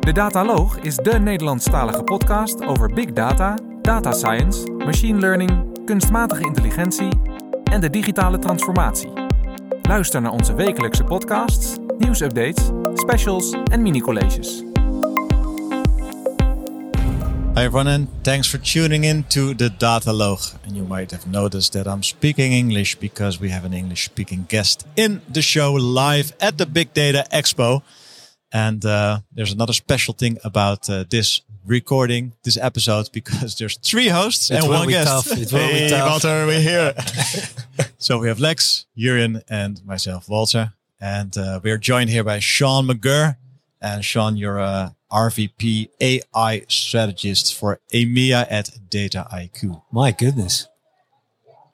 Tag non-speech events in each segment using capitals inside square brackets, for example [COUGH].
De Dataloog is de Nederlandstalige podcast over big data, data science, machine learning, kunstmatige intelligentie en de digitale transformatie. Luister naar onze wekelijkse podcasts, nieuwsupdates, specials en mini-colleges. Hi everyone, and thanks for tuning in to the Dataloog. And you might have noticed that I'm speaking English because we have an English speaking guest in the show live at the Big Data Expo. And uh, there's another special thing about uh, this recording, this episode, because [LAUGHS] there's three hosts It and will one be guest. tough. It will be hey, tough. Walter, we're here. [LAUGHS] so we have Lex, Jurjen, and myself, Walter. And uh, we're joined here by Shaun McGirr. And Sean, you're a RVP AI strategist for EMEA at Dataiku. My goodness.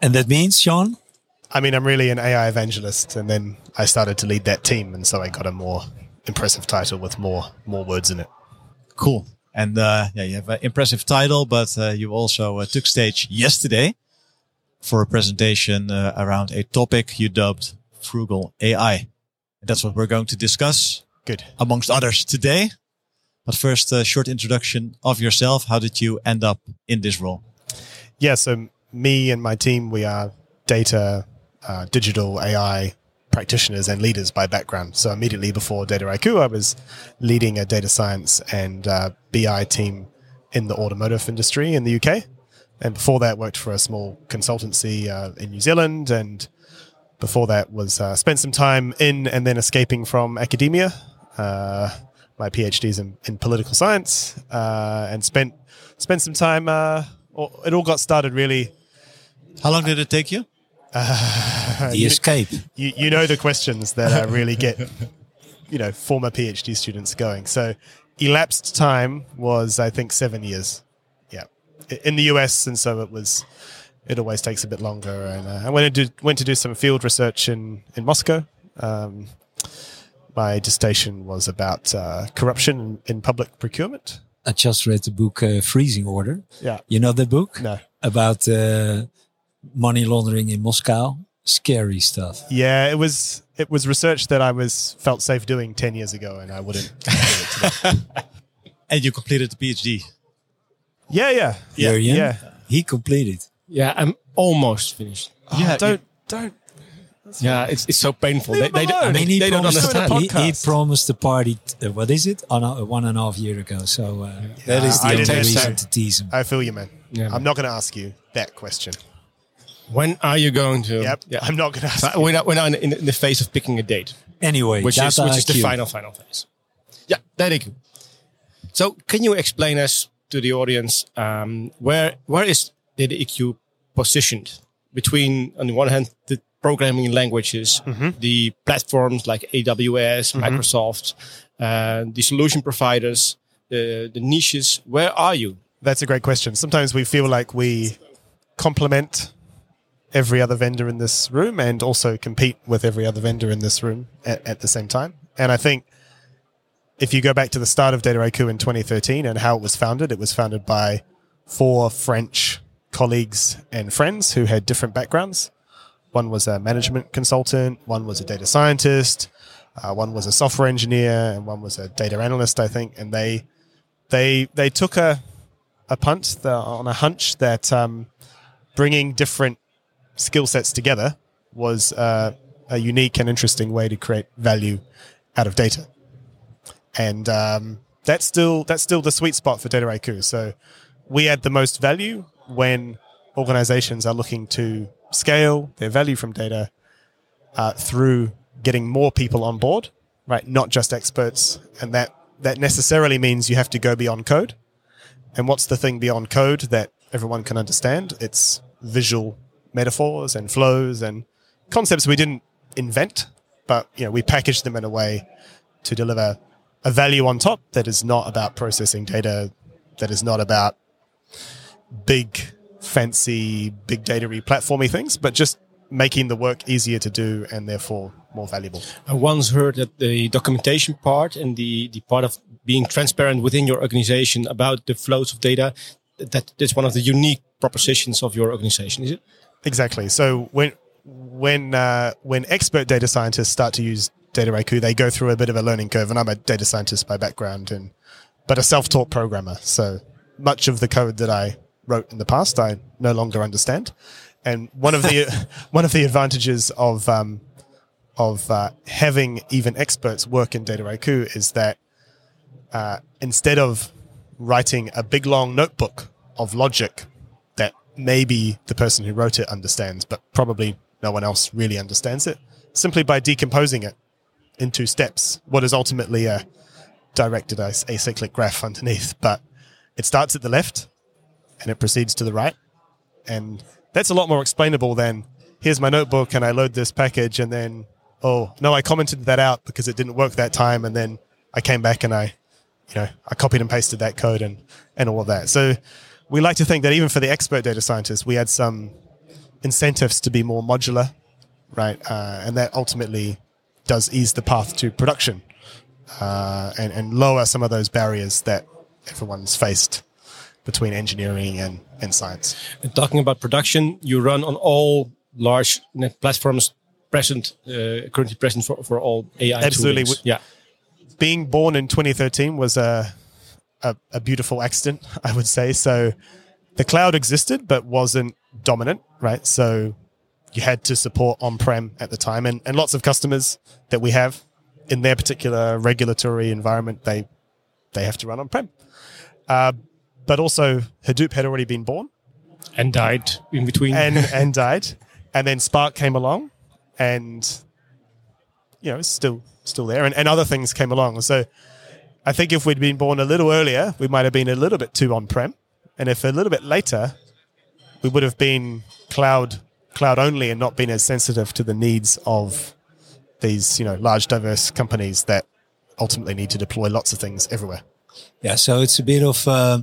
And that means, Sean? I mean, I'm really an AI evangelist, and then I started to lead that team, and so I got a more impressive title with more more words in it. Cool. And uh, yeah, you have an impressive title, but uh, you also uh, took stage yesterday for a presentation uh, around a topic you dubbed frugal AI. And that's what we're going to discuss, Good. amongst others, today. But first, a short introduction of yourself. How did you end up in this role? Yeah. So me and my team, we are data, uh, digital AI practitioners and leaders by background. So immediately before Dataiku, I was leading a data science and uh, BI team in the automotive industry in the UK. And before that, worked for a small consultancy uh, in New Zealand. And before that, was uh, spent some time in and then escaping from academia. Uh, my PhDs in, in political science, uh, and spent spent some time. Uh, it all got started really. How long did it take you? The you- escape. you, you know the questions that uh, really get [LAUGHS] you know former PhD students going. So elapsed time was I think seven years. Yeah, in the US, and so it was. It always takes a bit longer, and uh, I went to do, went to do some field research in in Moscow. Um, my dissertation was about uh, corruption in, in public procurement. I just read the book uh, Freezing Order. Yeah, You know the book? no, About uh, money laundering in Moscow. Scary stuff. yeah, it was it was research that I was felt safe doing ten years ago, and I wouldn't. do it today. [LAUGHS] And you completed the PhD. Yeah, yeah, Yeah, Jurjen, yeah. He completed. Yeah, I'm almost finished. Yeah, don't don't. Yeah, it's, it's so painful. They, Leave they, him don't. I mean, he they don't understand. He, he promised the party, uh, what is it? On a, one and a half year ago. So uh, that is the I only reason understand. to tease him. I feel you, man. Yeah. I'm not going to ask you that question. When are you going to? Yep, Yeah. I'm not going to ask. We're not, we're not in, in the phase of picking a date, Anyway, which is data which is the final final phase. Yeah, that is good. So, can you explain us to the audience um, where where is Dataiku positioned between, on the one hand, the programming languages, the platforms like AWS, Microsoft, uh, the solution providers, the the niches? Where are you? That's a great question. Sometimes we feel like we complement every other vendor in this room and also compete with every other vendor in this room at, at the same time. And I think if you go back to the start of Dataiku in 2013 and how it was founded, it was founded by four French colleagues and friends who had different backgrounds. One was a management consultant, one was a data scientist, uh, one was a software engineer, and one was a data analyst, I think. And they they they took a a punt the, on a hunch that um, bringing different skill sets together was uh, a unique and interesting way to create value out of data, and um, that's still that's still the sweet spot for Data. So we add the most value when organizations are looking to scale their value from data uh, through getting more people on board, right? Not just experts, and that that necessarily means you have to go beyond code. And what's the thing beyond code that everyone can understand? It's visual metaphors and flows and concepts we didn't invent, but you know we packaged them in a way to deliver a value on top that is not about processing data, that is not about big, fancy, big data replatformy things, but just making the work easier to do and therefore more valuable. I once heard that the documentation part and the, the part of being transparent within your organization about the flows of data, that that's one of the unique propositions of your organization, is it? Exactly. So when when uh, when expert data scientists start to use data Dataiku, they go through a bit of a learning curve. And I'm a data scientist by background, and but a self-taught programmer. So much of the code that I wrote in the past, I no longer understand. And one of the [LAUGHS] one of the advantages of um, of uh, having even experts work in data Dataiku is that uh, instead of writing a big long notebook of logic maybe the person who wrote it understands, but probably no one else really understands it, simply by decomposing it into steps, what is ultimately a directed acyclic graph underneath. But it starts at the left and it proceeds to the right. And that's a lot more explainable than here's my notebook and I load this package and then, oh, no, I commented that out because it didn't work that time. And then I came back and I, you know, I copied and pasted that code and, and all of that. So we like to think that even for the expert data scientists, we had some incentives to be more modular, right? Uh, and that ultimately does ease the path to production uh, and, and lower some of those barriers that everyone's faced between engineering and, and science. And talking about production, you run on all large net platforms present, uh, currently present for, for all AI Absolutely. Toolings. Yeah. Being born in 2013 was a, a, a beautiful accident, I would say. So the cloud existed, but wasn't dominant, right? So you had to support on-prem at the time and, and lots of customers that we have in their particular regulatory environment, they, they have to run on-prem. Uh, but also Hadoop had already been born and died in between and, [LAUGHS] and died. And then Spark came along and, you know, it's still, still there and, and other things came along. So I think if we'd been born a little earlier, we might have been a little bit too on-prem. And if a little bit later, we would have been cloud cloud only and not been as sensitive to the needs of these you know large diverse companies that ultimately need to deploy lots of things everywhere. Yeah, so it's a bit of uh,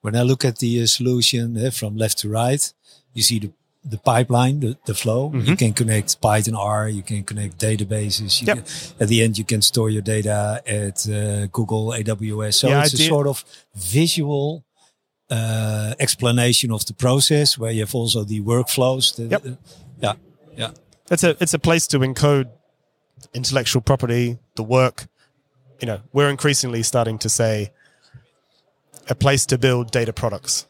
when I look at the uh, solution uh, from left to right, you see the the pipeline, the, the flow. Mm-hmm. You can connect Python R, you can connect databases. You yep. can, at the end, you can store your data at uh, Google, AWS. So Yeah, it's a idea- sort of visual uh, explanation of the process where you have also the workflows. The, Yep. uh, yeah, yeah. It's a it's a place to encode intellectual property, the work. You know, we're increasingly starting to say a place to build data products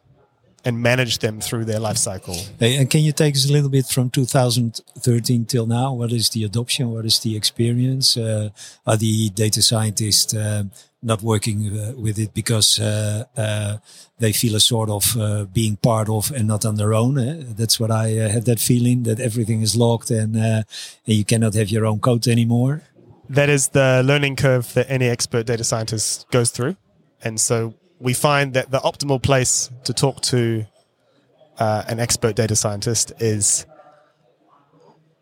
and manage them through their life cycle. Hey, and can you take us a little bit from 2013 till now? What is the adoption? What is the experience? Uh, are the data scientists uh, not working uh, with it because uh, uh, they feel a sort of uh, being part of and not on their own? eh? That's what I uh, have that feeling that everything is locked and, uh, and you cannot have your own code anymore. that is the learning curve that any expert data scientist goes through. And so we find that the optimal place to talk to uh, an expert data scientist is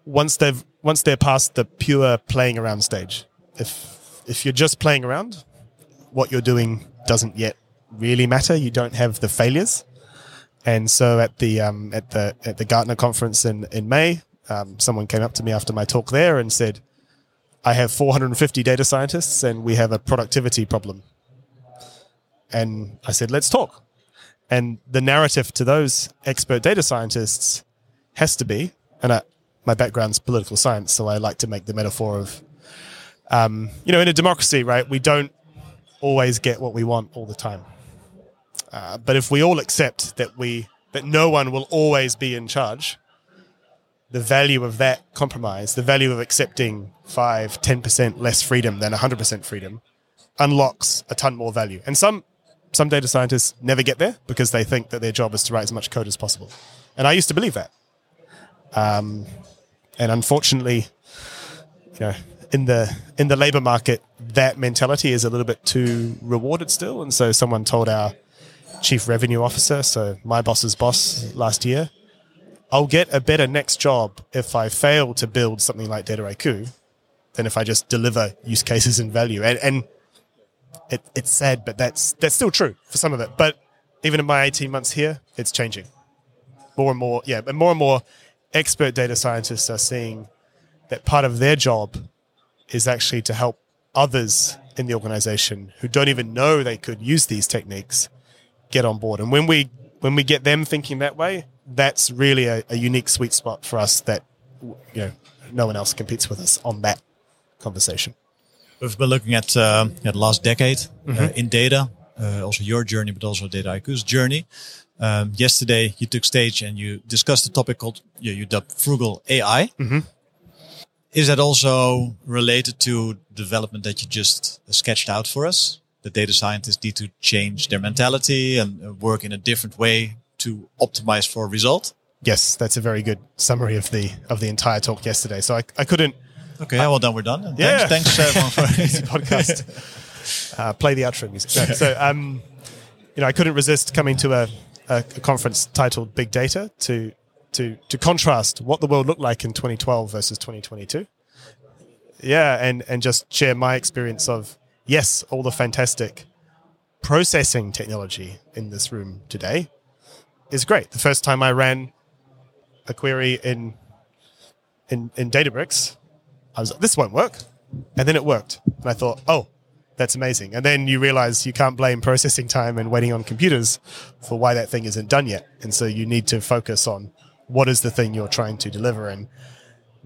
once they've once they're past the pure playing around stage. If if you're just playing around, what you're doing doesn't yet really matter. You don't have the failures. And so at the um, at the at the Gartner conference in in May, um, someone came up to me after my talk there and said, I have 450 data scientists and we have a productivity problem. And I said, let's talk. And the narrative to those expert data scientists has to be, and I, my background's political science, so I like to make the metaphor of, um, you know, in a democracy, right, we don't always get what we want all the time. Uh, but if we all accept that we that no one will always be in charge, the value of that compromise, the value of accepting 5, 10% less freedom than 100% freedom unlocks a ton more value. And some, some data scientists never get there because they think that their job is to write as much code as possible. And I used to believe that. Um, and unfortunately, you know, in the in the labor market, that mentality is a little bit too rewarded still. And so someone told our chief revenue officer, so my boss's boss last year, I'll get a better next job if I fail to build something like Dataiku than if I just deliver use cases and value. And, and it, it's sad, but that's that's still true for some of it. But even in my 18 months here, it's changing. More and more, yeah, but more and more expert data scientists are seeing that part of their job is actually to help others in the organization who don't even know they could use these techniques get on board. And when we when we get them thinking that way, that's really a, a unique sweet spot for us that you know no one else competes with us on that conversation. We've been looking at uh, at the last decade uh, in data, uh, also your journey, but also Dataiku's journey. Um, yesterday, you took stage and you discussed a topic called you, you dubbed frugal AI. Is that also related to development that you just sketched out for us? The data scientists need to change their mentality and uh, work in a different way to optimize for a result. Yes, that's a very good summary of the of the entire talk yesterday. So I, I couldn't Okay, yeah, well done. We're done. And Yeah. Thanks, thanks everyone for [LAUGHS] easy podcast. [LAUGHS] Uh, play the outro music. No, so, um, you know, I couldn't resist coming to a, a, a conference titled Big Data to to to contrast what the world looked like in 2012 versus 2022. Yeah, and and just share my experience of yes, all the fantastic processing technology in this room today is great. The first time I ran a query in in in Databricks, I was like, this won't work. And then it worked. And I thought, oh, that's amazing. And then you realize you can't blame processing time and waiting on computers for why that thing isn't done yet. And so you need to focus on what is the thing you're trying to deliver. And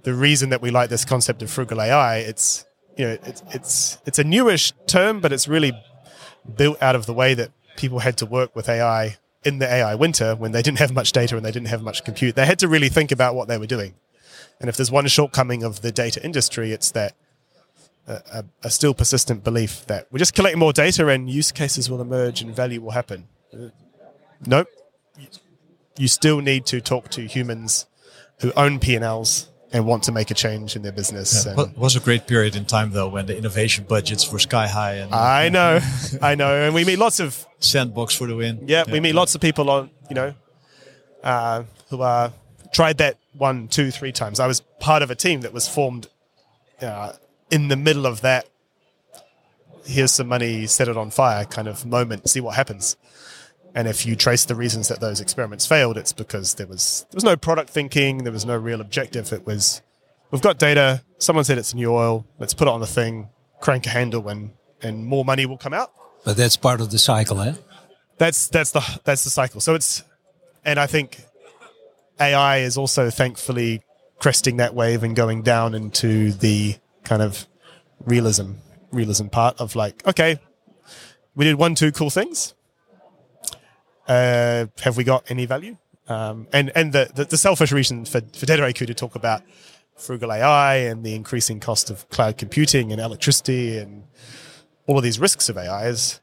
the reason that we like this concept of frugal AI, it's you know, it's it's it's a newish term, but it's really built out of the way that people had to work with AI in the AI winter when they didn't have much data and they didn't have much compute. They had to really think about what they were doing. And if there's one shortcoming of the data industry, it's that a, a, a still persistent belief that we're just collecting more data and use cases will emerge and value will happen. Uh, Nope. You still need to talk to humans who own P&Ls and want to make a change in their business. and- It was a great period in time though when the innovation budgets were sky high and I know, [LAUGHS] I know. And we meet lots of sandbox for the win. Yeah, we meet lots of people on, you know, uh, who uh, tried that one, two, three times. I was part of a team that was formed uh, in the middle of that. Here's some money, set it on fire kind of moment. See what happens. And if you trace the reasons that those experiments failed, it's because there was there was no product thinking, there was no real objective. It was we've got data. Someone said it's new oil. Let's put it on the thing, crank a handle, and and more money will come out But that's part of the cycle, eh? that's that's the that's the cycle. So it's, and I think AI is also thankfully cresting that wave and going down into the kind of realism realism part of like, okay, we did one two cool things. Uh, have we got any value? Um, and and the, the the selfish reason for for IQ to talk about frugal AI and the increasing cost of cloud computing and electricity and all of these risks of AI is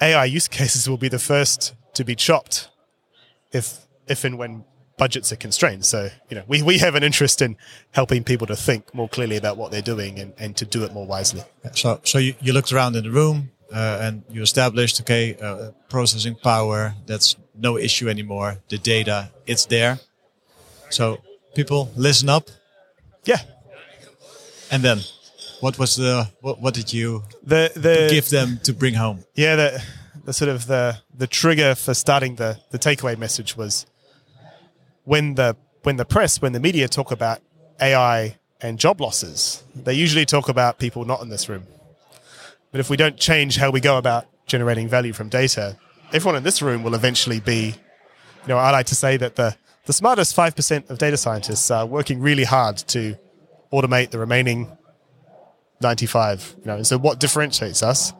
AI use [LAUGHS] cases will be the first to be chopped if if and when budgets are constrained. So, you know, we, we have an interest in helping people to think more clearly about what they're doing and, and to do it more wisely. So, so you, you looked around in the room uh, and you established, okay, uh, processing power, that's no issue anymore. The data, it's there. So people listen up. Yeah. And then what was the, what, what did you The the give them to bring home? yeah, the the sort of the the trigger for starting the the takeaway message was when the when the press, when the media talk about AI and job losses, they usually talk about people not in this room. But if we don't change how we go about generating value from data, everyone in this room will eventually be, you know, I like to say that the, the smartest 5% of data scientists are working really hard to automate the remaining 95. You know, and so what differentiates us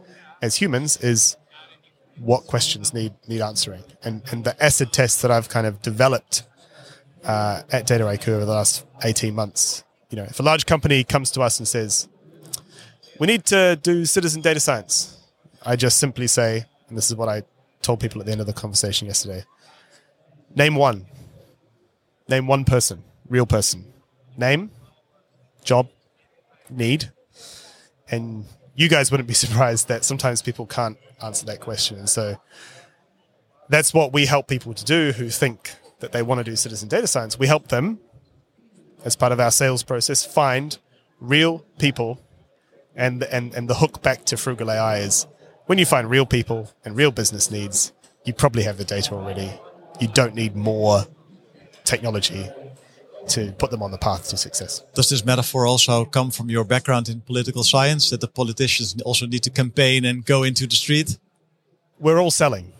as humans is what questions need need answering. And and the acid test that I've kind of developed uh, at Dataiku over the last 18 months, you know, if a large company comes to us and says, we need to do citizen data science, I just simply say, and this is what I told people at the end of the conversation yesterday, name one. Name one person, real person. Name, job, need. And you guys wouldn't be [LAUGHS] surprised that sometimes people can't answer that question. And so that's what we help people to do who think that they want to do citizen data science. We help them as part of our sales process find real people and and and the hook back to frugal AI is when you find real people and real business needs, you probably have the data already. You don't need more technology to put them on the path to success. Does this metaphor also come from your background in political science that the politicians also need to campaign and go into the street? We're all selling,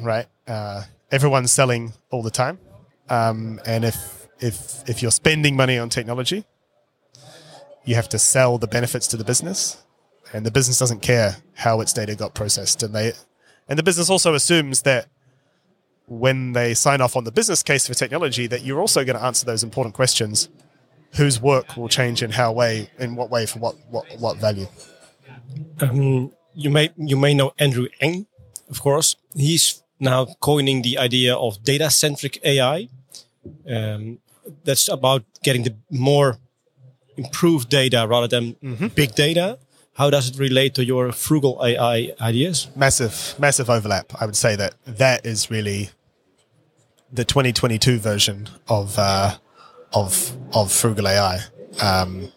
right? Uh, everyone's selling all the time, um, and if if if you're spending money on technology, you have to sell the benefits to the business, and the business doesn't care how its data got processed, and they and the business also assumes that when they sign off on the business case for technology, that you're also going to answer those important questions: whose work will change in how way, in what way, for what what what value. Um, you may you may know Andrew Ng of course. He's now coining the idea of data centric AI. Um, that's about getting the more improved data rather than big data. How does it relate to your frugal AI ideas? massive massive overlap i would say that that is really the 2022 version of uh, of of frugal ai um,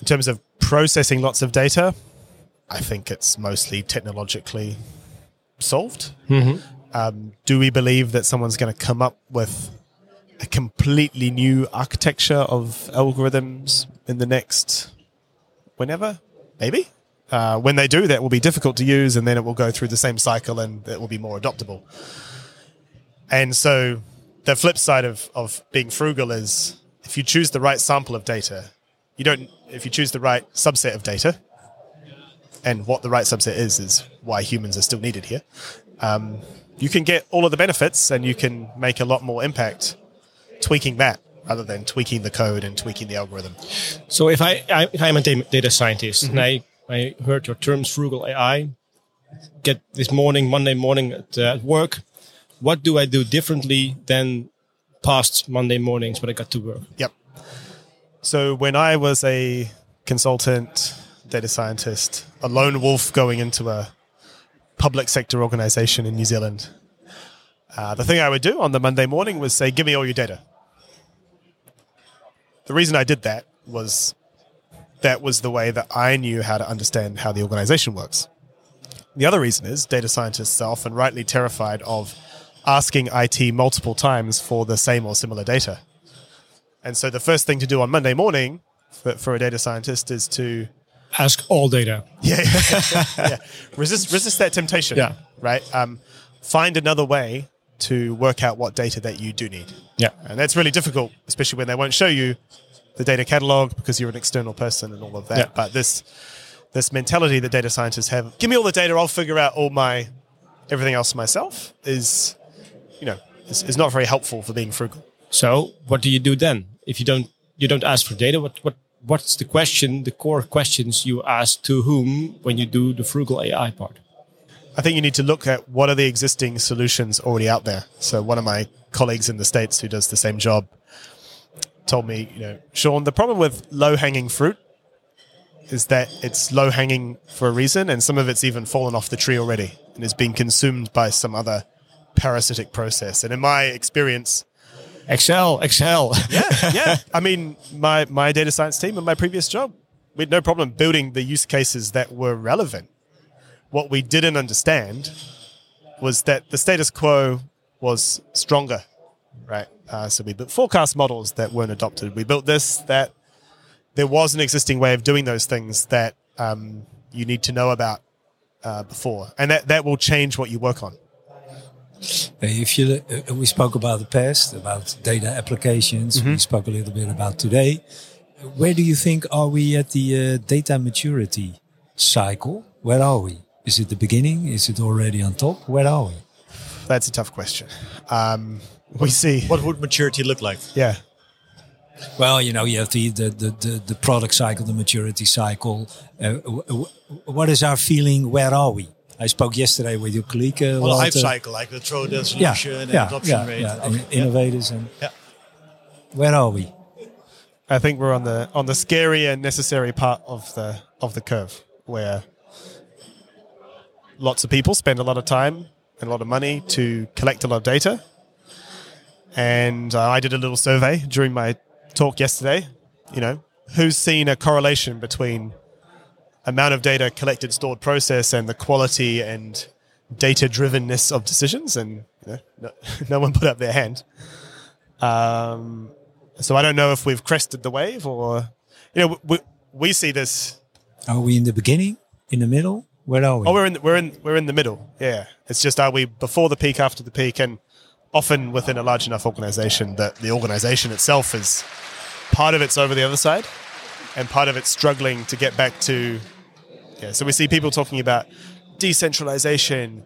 in terms of processing lots of data i think it's mostly technologically solved um, do we believe that someone's going to come up with a completely new architecture of algorithms in the next whenever maybe uh, when they do, that will be difficult to use, and then it will go through the same cycle, and it will be more adoptable. And so, the flip side of, of being frugal is if you choose the right sample of data, you don't. If you choose the right subset of data, and what the right subset is is why humans are still needed here. Um, you can get all of the benefits, and you can make a lot more impact tweaking that rather than tweaking the code and tweaking the algorithm. So if I, I if I'm a data scientist and I, I heard your terms frugal AI, get this morning Monday morning at, uh, at work, what do I do differently than past Monday mornings when I got to work? Yep. So when I was a consultant, data scientist, a lone wolf going into a public sector organization in New Zealand, uh, the thing I would do on the Monday morning was say, "Give me all your data." The reason I did that was that was the way that I knew how to understand how the organization works. The other reason is data scientists are often rightly terrified of asking IT multiple times for the same or similar data. And so the first thing to do on Monday morning for, for a data scientist is to Ask all data. [LAUGHS] yeah, yeah, yeah. resist resist that temptation. Yeah. Right. Um, find another way to work out what data that you do need. Yeah. And that's really difficult, especially when they won't show you the data catalog because you're an external person and all of that. Yeah. But this this mentality that data scientists have, give me all the data, I'll figure out all my everything else myself is you know, is, is not very helpful for being frugal. So what do you do then? If you don't you don't ask for data, what what what's the question, the core questions you ask to whom when you do the frugal AI part? I think you need to look at what are the existing solutions already out there. So one of my colleagues in the States who does the same job told me, you know, Shaun, the problem with low hanging fruit is that it's low hanging for a reason and some of it's even fallen off the tree already and is being consumed by some other parasitic process. And in my experience, Excel, Excel. yeah. Yeah. I mean, my my data science team in my previous job, we had no problem building the use cases that were relevant. What we didn't understand was that the status quo was stronger, right? Uh, so we built forecast models that weren't adopted. We built this that there was an existing way of doing those things that um, you need to know about uh, before, and that that will change what you work on. Uh, If you, uh, we spoke about the past, about data applications. Mm-hmm. We spoke a little bit about today. Where do you think are we at the uh, data maturity cycle? Where are we? Is it the beginning? Is it already on top? Where are we? That's a tough question. Um, we see, What would maturity look like? yeah. Well, you know, you have the the the, the, the product cycle, the maturity cycle. Uh, w- w- what is our feeling? Where are we? I spoke yesterday with your colleague. Uh, Well, a hype Walter. cycle, like the throw the Yeah, solution and yeah, adoption yeah, rate. yeah. Okay, in- Innovators and Yeah. where are we? I think we're on the on the scary and necessary part of the of the curve where lots of people spend a lot of time and a lot of money to collect a lot of data. And uh, I did a little survey during my talk yesterday. You know, who's seen a correlation between amount of data collected, stored, processed, and the quality and data drivenness of decisions? And you know, no, [LAUGHS] no one put up their hand. Um, so I don't know if we've crested the wave or, you know, we, we see this. Are we in the beginning? In the middle? Where are we? Oh, we're in, we're in, we're in the middle. Yeah. It's just, are we before the peak, after the peak? And often within a large enough organization that the organization itself is part of it's over the other side. and part of it's struggling to get back to. Yeah, so we see people talking about decentralization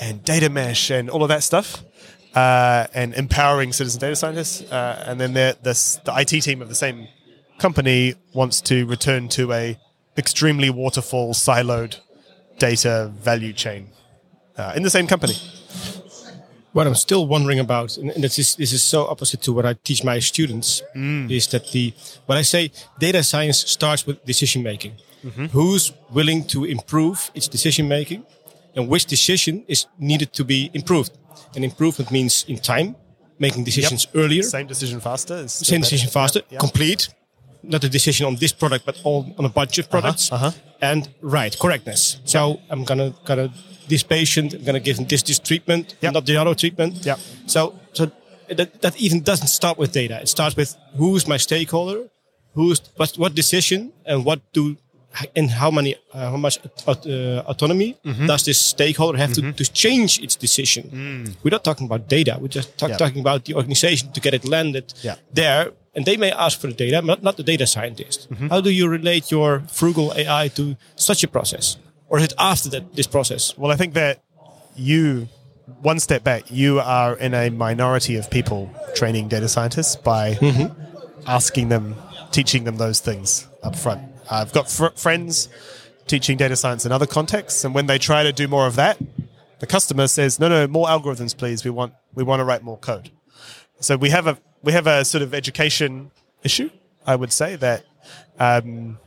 and data mesh and all of that stuff, uh, and empowering citizen data scientists. Uh, and then the, IT team of the same company wants to return to a extremely waterfall siloed data value chain uh, in the same company. What I'm still wondering about, and this is this is so opposite to what I teach my students, is that the when I say data science starts with decision making. Who's willing to improve its decision making, and which decision is needed to be improved? And improvement means in time, making decisions earlier, Same decision faster. Same better. decision faster, Yeah, yeah. complete, not a decision on this product, but all on a bunch of products, uh-huh. and right correctness. So I'm gonna gonna this patient, I'm gonna give him this this treatment, Yep. not the other treatment. Yep. So so that that even doesn't start with data. It starts with who's my stakeholder, who's what what decision, and what do and how many uh, how much aut- uh, autonomy Mm-hmm. does this stakeholder have to, to change its decision? We're not talking about data. We're just talk, Mm. Yeah. talking about the organization to get it landed Yeah. there. And they may ask for the data, but not the data scientist. Mm-hmm. How do you relate your frugal AI to such a process? Or is it after that this process? Well, I think that you, one step back, you are in a minority of people training data scientists by asking them, teaching them those things up front. I've got fr- friends teaching data science in other contexts, and when they try to do more of that, the customer says, "No, no, more algorithms, please. We want we want to write more code." So we have a we have a sort of education issue. I would say that um,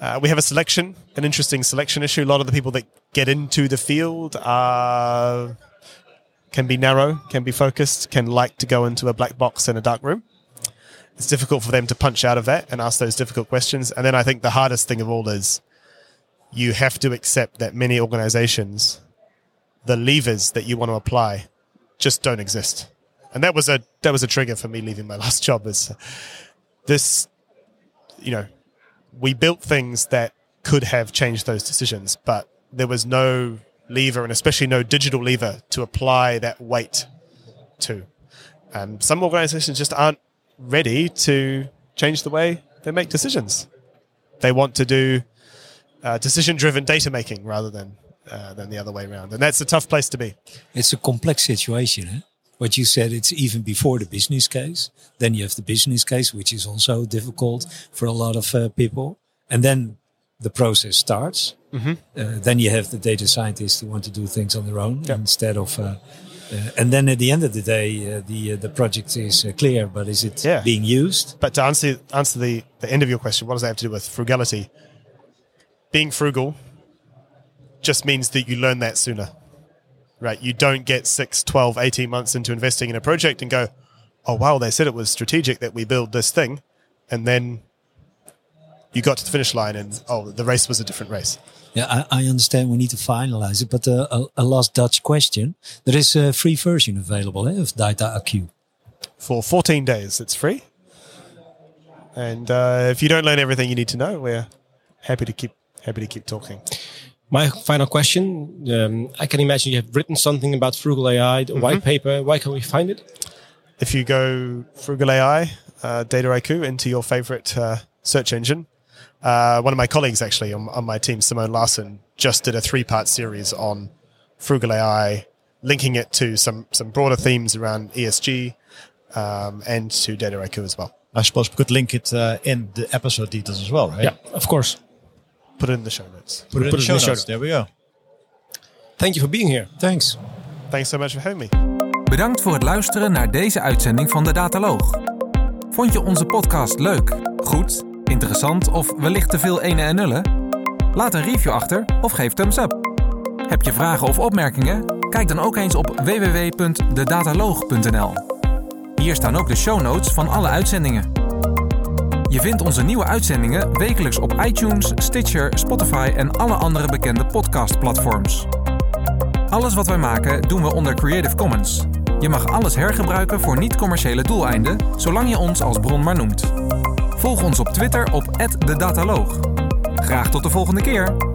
uh, we have a selection, an interesting selection issue. A lot of the people that get into the field are can be narrow, can be focused, can like to go into a black box in a dark room. It's difficult for them to punch out of that and ask those difficult questions. And then I think the hardest thing of all is you have to accept that many organizations, the levers that you want to apply, just don't exist. And that was a that was a trigger for me leaving my [LAUGHS] last job. Is this, you know, we built things that could have changed those decisions, but there was no lever, and especially no digital lever, to apply that weight to. Um, some organizations just aren't ready to change the way they make decisions. They want to do uh, decision-driven data making rather than uh, than the other way around, and that's a tough place to be. It's a complex situation. Eh? What you said, it's even before the business case. Then you have the business case, which is also difficult for a lot of uh, people. And then the process starts. Uh, then you have the data scientists who want to do things on their own instead of. Uh, and then at the end of the day, uh, the uh, the project is uh, clear, but is it Yeah. being used? But to answer answer the, the end of your question, what does that have to do with frugality? Being frugal just means that you learn that sooner. Right? You don't get 6, 12, 18 months into investing in a project and go, oh, wow, they said it was strategic that we build this thing. And then you got to the finish line and, oh, the race was a different race. Yeah, I, I understand we need to finalize it, but uh, a, a last Dutch question. There is a free version available eh, of Dataiku. For 14 days, it's free. And uh, if you don't learn everything you need to know, we're happy to keep happy to keep talking. My final question. Um, I can imagine you have written something about frugal AI, a white paper. Why can we find it? if you go Frugal AI, uh, Dataiku into your favorite uh, search engine, uh, one of my colleagues actually on, on my team, Simone Larson, just did a three part series on Frugal AI, linking it to some, some broader themes around ESG um, and to Dataiku as well. I suppose we could link it uh, in the episode details as well, right? Yeah, of course. Put it in the show notes. Put it in Put the show in the show notes. There we go. Thank you for being here. Thanks. Thanks so much for having me. Bedankt voor het luisteren naar deze uitzending van de Dataloog. Vond je onze podcast leuk, goed, interessant of wellicht te veel ene en nullen? Laat een review achter of geef thumbs up. Heb je vragen of opmerkingen? Kijk dan ook eens op www.dedataloog.nl. Hier staan ook de show notes van alle uitzendingen. Je vindt onze nieuwe uitzendingen wekelijks op iTunes, Stitcher, Spotify en alle andere bekende podcastplatforms. Alles wat wij maken doen we onder Creative Commons. Je mag alles hergebruiken voor niet-commerciële doeleinden, zolang je ons als bron maar noemt. Volg ons op Twitter op @dedataloog. Graag tot de volgende keer.